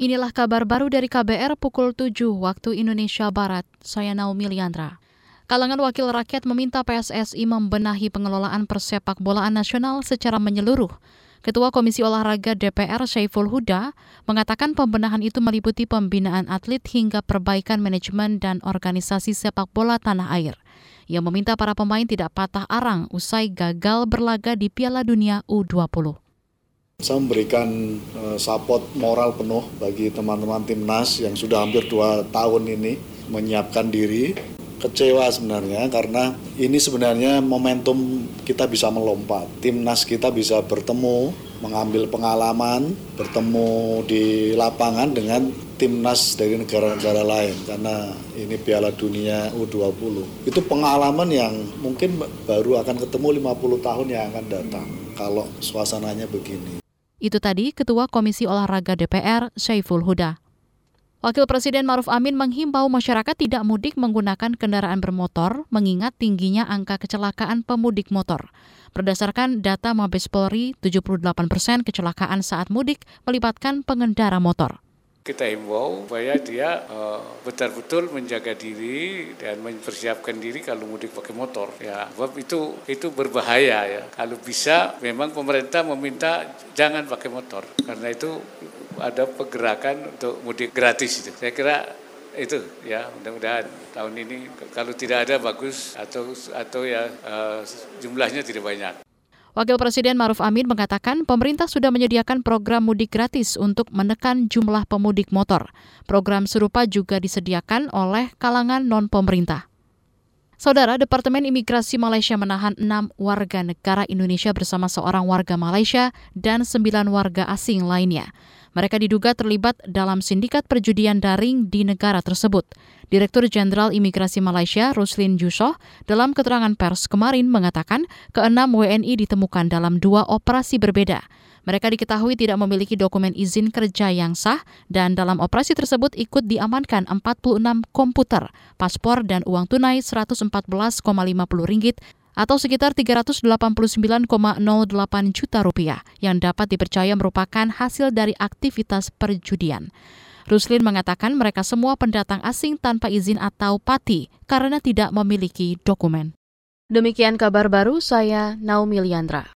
Inilah kabar baru dari KBR pukul 7 waktu Indonesia Barat. Saya Naomi Liandra. Kalangan wakil rakyat meminta PSSI membenahi pengelolaan persepak bolaan nasional secara menyeluruh. Ketua Komisi Olahraga DPR Syaiful Huda mengatakan pembenahan itu meliputi pembinaan atlet hingga perbaikan manajemen dan organisasi sepak bola tanah air. Ia meminta para pemain tidak patah arang usai gagal berlaga di Piala Dunia U20. Saya memberikan uh, support moral penuh bagi teman-teman timnas yang sudah hampir dua tahun ini menyiapkan diri. Kecewa sebenarnya karena ini sebenarnya momentum kita bisa melompat. Timnas kita bisa bertemu, mengambil pengalaman, bertemu di lapangan dengan timnas dari negara-negara lain karena ini Piala Dunia U20. Itu pengalaman yang mungkin baru akan ketemu 50 tahun yang akan datang kalau suasananya begini. Itu tadi Ketua Komisi Olahraga DPR, Syaiful Huda. Wakil Presiden Maruf Amin menghimbau masyarakat tidak mudik menggunakan kendaraan bermotor mengingat tingginya angka kecelakaan pemudik motor. Berdasarkan data Mabes Polri, 78 persen kecelakaan saat mudik melibatkan pengendara motor kita himbau supaya dia uh, betul-betul menjaga diri dan mempersiapkan diri kalau mudik pakai motor ya. Sebab itu itu berbahaya ya. Kalau bisa memang pemerintah meminta jangan pakai motor. Karena itu ada pergerakan untuk mudik gratis itu. Saya kira itu ya. Mudah-mudahan tahun ini kalau tidak ada bagus atau atau ya uh, jumlahnya tidak banyak Wakil Presiden Maruf Amin mengatakan pemerintah sudah menyediakan program mudik gratis untuk menekan jumlah pemudik motor. Program serupa juga disediakan oleh kalangan non-pemerintah. Saudara, Departemen Imigrasi Malaysia menahan enam warga negara Indonesia bersama seorang warga Malaysia dan sembilan warga asing lainnya. Mereka diduga terlibat dalam sindikat perjudian daring di negara tersebut. Direktur Jenderal Imigrasi Malaysia, Ruslin Jusoh, dalam keterangan pers kemarin mengatakan keenam WNI ditemukan dalam dua operasi berbeda. Mereka diketahui tidak memiliki dokumen izin kerja yang sah dan dalam operasi tersebut ikut diamankan 46 komputer, paspor dan uang tunai 114,50 ringgit atau sekitar 389,08 juta rupiah yang dapat dipercaya merupakan hasil dari aktivitas perjudian. Ruslin mengatakan mereka semua pendatang asing tanpa izin atau pati karena tidak memiliki dokumen. Demikian kabar baru saya Naomi Liandra.